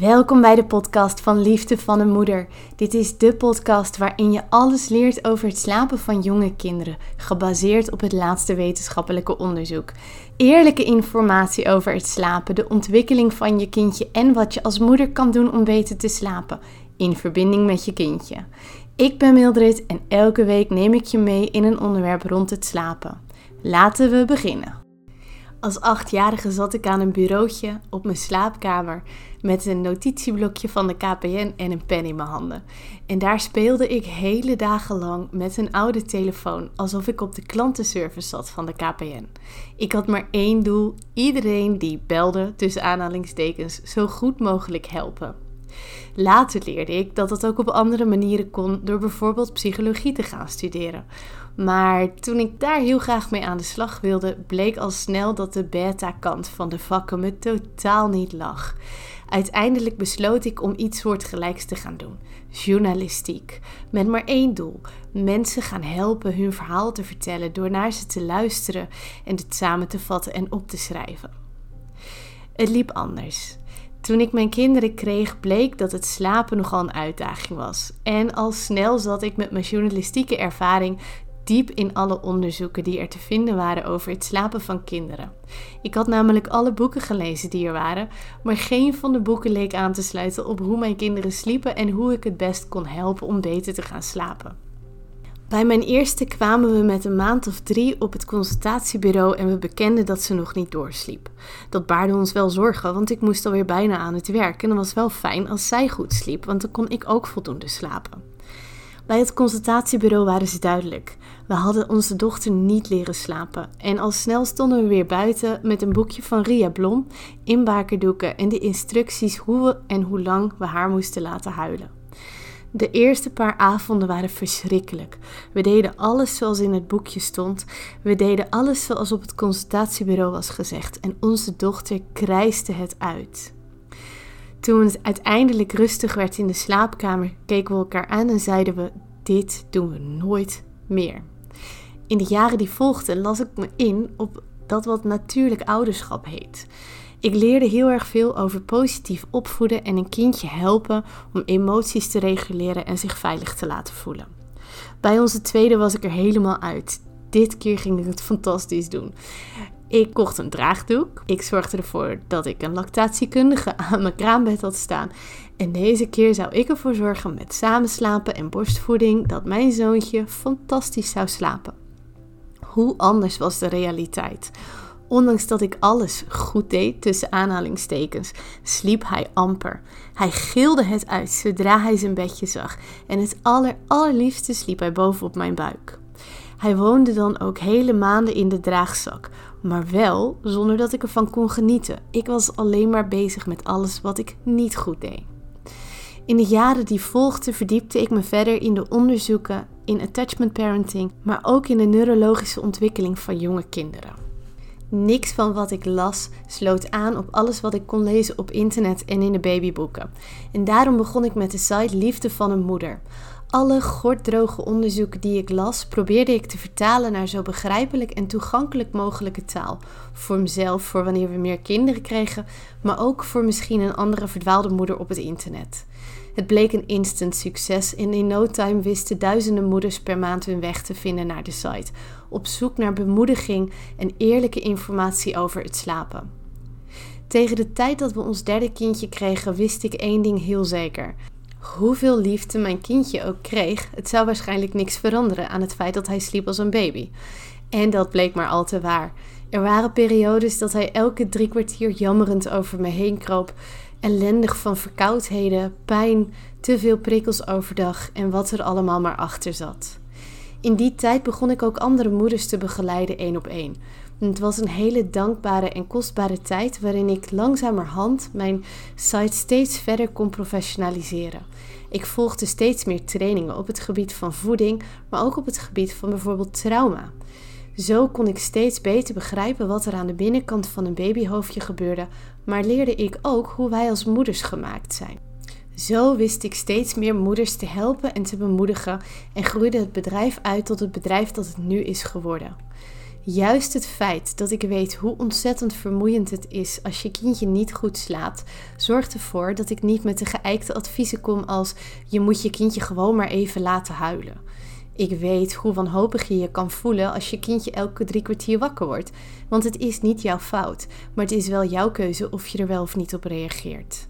Welkom bij de podcast van Liefde van een Moeder. Dit is de podcast waarin je alles leert over het slapen van jonge kinderen, gebaseerd op het laatste wetenschappelijke onderzoek. Eerlijke informatie over het slapen, de ontwikkeling van je kindje en wat je als moeder kan doen om beter te slapen, in verbinding met je kindje. Ik ben Mildred en elke week neem ik je mee in een onderwerp rond het slapen. Laten we beginnen. Als achtjarige zat ik aan een bureautje op mijn slaapkamer met een notitieblokje van de KPN en een pen in mijn handen. En daar speelde ik hele dagen lang met een oude telefoon, alsof ik op de klantenservice zat van de KPN. Ik had maar één doel: iedereen die belde, tussen aanhalingstekens, zo goed mogelijk helpen. Later leerde ik dat dat ook op andere manieren kon door bijvoorbeeld psychologie te gaan studeren. Maar toen ik daar heel graag mee aan de slag wilde, bleek al snel dat de beta-kant van de vakken me totaal niet lag. Uiteindelijk besloot ik om iets soortgelijks te gaan doen: journalistiek. Met maar één doel: mensen gaan helpen hun verhaal te vertellen door naar ze te luisteren en het samen te vatten en op te schrijven. Het liep anders. Toen ik mijn kinderen kreeg, bleek dat het slapen nogal een uitdaging was. En al snel zat ik met mijn journalistieke ervaring diep in alle onderzoeken die er te vinden waren over het slapen van kinderen. Ik had namelijk alle boeken gelezen die er waren, maar geen van de boeken leek aan te sluiten op hoe mijn kinderen sliepen en hoe ik het best kon helpen om beter te gaan slapen. Bij mijn eerste kwamen we met een maand of drie op het consultatiebureau en we bekenden dat ze nog niet doorsliep. Dat baarde ons wel zorgen, want ik moest alweer bijna aan het werk en het was wel fijn als zij goed sliep, want dan kon ik ook voldoende slapen. Bij het consultatiebureau waren ze duidelijk. We hadden onze dochter niet leren slapen. En al snel stonden we weer buiten met een boekje van Ria Blom, inbakerdoeken en de instructies hoe we en hoe lang we haar moesten laten huilen. De eerste paar avonden waren verschrikkelijk. We deden alles zoals in het boekje stond. We deden alles zoals op het consultatiebureau was gezegd. En onze dochter krijste het uit. Toen het uiteindelijk rustig werd in de slaapkamer, keken we elkaar aan en zeiden we: Dit doen we nooit meer. In de jaren die volgden las ik me in op dat wat natuurlijk ouderschap heet. Ik leerde heel erg veel over positief opvoeden en een kindje helpen om emoties te reguleren en zich veilig te laten voelen. Bij onze tweede was ik er helemaal uit. Dit keer ging ik het fantastisch doen. Ik kocht een draagdoek. Ik zorgde ervoor dat ik een lactatiekundige aan mijn kraambed had staan. En deze keer zou ik ervoor zorgen met samenslapen en borstvoeding dat mijn zoontje fantastisch zou slapen. Hoe anders was de realiteit? Ondanks dat ik alles goed deed, tussen aanhalingstekens, sliep hij amper. Hij gilde het uit zodra hij zijn bedje zag. En het aller, allerliefste sliep hij bovenop mijn buik. Hij woonde dan ook hele maanden in de draagzak, maar wel zonder dat ik ervan kon genieten. Ik was alleen maar bezig met alles wat ik niet goed deed. In de jaren die volgden verdiepte ik me verder in de onderzoeken in attachment parenting, maar ook in de neurologische ontwikkeling van jonge kinderen. Niks van wat ik las sloot aan op alles wat ik kon lezen op internet en in de babyboeken. En daarom begon ik met de site Liefde van een Moeder. Alle gorddroge onderzoeken die ik las, probeerde ik te vertalen naar zo begrijpelijk en toegankelijk mogelijke taal. Voor mezelf, voor wanneer we meer kinderen kregen, maar ook voor misschien een andere verdwaalde moeder op het internet. Het bleek een instant succes en in no time wisten duizenden moeders per maand hun weg te vinden naar de site, op zoek naar bemoediging en eerlijke informatie over het slapen. Tegen de tijd dat we ons derde kindje kregen, wist ik één ding heel zeker hoeveel liefde mijn kindje ook kreeg, het zou waarschijnlijk niks veranderen aan het feit dat hij sliep als een baby. En dat bleek maar al te waar. Er waren periodes dat hij elke drie kwartier jammerend over me heen kroop, ellendig van verkoudheden, pijn, te veel prikkels overdag en wat er allemaal maar achter zat. In die tijd begon ik ook andere moeders te begeleiden één op één. Het was een hele dankbare en kostbare tijd waarin ik langzamerhand mijn site steeds verder kon professionaliseren. Ik volgde steeds meer trainingen op het gebied van voeding, maar ook op het gebied van bijvoorbeeld trauma. Zo kon ik steeds beter begrijpen wat er aan de binnenkant van een babyhoofdje gebeurde, maar leerde ik ook hoe wij als moeders gemaakt zijn. Zo wist ik steeds meer moeders te helpen en te bemoedigen en groeide het bedrijf uit tot het bedrijf dat het nu is geworden. Juist het feit dat ik weet hoe ontzettend vermoeiend het is als je kindje niet goed slaapt, zorgt ervoor dat ik niet met de geëikte adviezen kom als je moet je kindje gewoon maar even laten huilen. Ik weet hoe wanhopig je je kan voelen als je kindje elke drie kwartier wakker wordt. Want het is niet jouw fout, maar het is wel jouw keuze of je er wel of niet op reageert.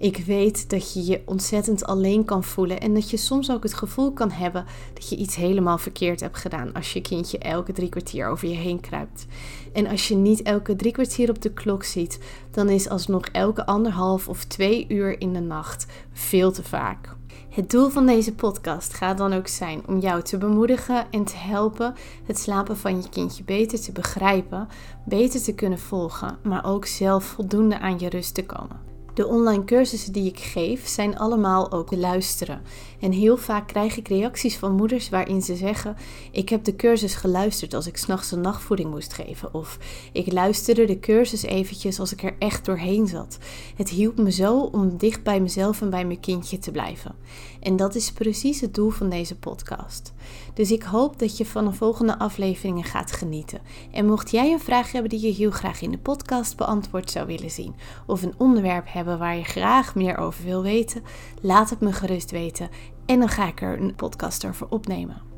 Ik weet dat je je ontzettend alleen kan voelen en dat je soms ook het gevoel kan hebben dat je iets helemaal verkeerd hebt gedaan als je kindje elke drie kwartier over je heen kruipt. En als je niet elke drie kwartier op de klok ziet, dan is alsnog elke anderhalf of twee uur in de nacht veel te vaak. Het doel van deze podcast gaat dan ook zijn om jou te bemoedigen en te helpen het slapen van je kindje beter te begrijpen, beter te kunnen volgen, maar ook zelf voldoende aan je rust te komen. De online cursussen die ik geef zijn allemaal ook te luisteren. En heel vaak krijg ik reacties van moeders waarin ze zeggen: Ik heb de cursus geluisterd als ik s'nachts een nachtvoeding moest geven. Of ik luisterde de cursus eventjes als ik er echt doorheen zat. Het hielp me zo om dicht bij mezelf en bij mijn kindje te blijven. En dat is precies het doel van deze podcast. Dus ik hoop dat je van de volgende afleveringen gaat genieten. En mocht jij een vraag hebben die je heel graag in de podcast beantwoord zou willen zien, of een onderwerp hebben waar je graag meer over wil weten, laat het me gerust weten en dan ga ik er een podcast over opnemen.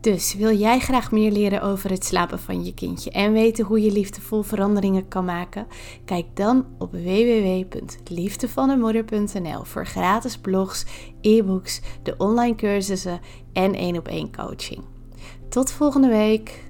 Dus wil jij graag meer leren over het slapen van je kindje en weten hoe je liefdevol veranderingen kan maken? Kijk dan op www.liefdevannemoeder.nl voor gratis blogs, e-books, de online cursussen en één op één coaching. Tot volgende week.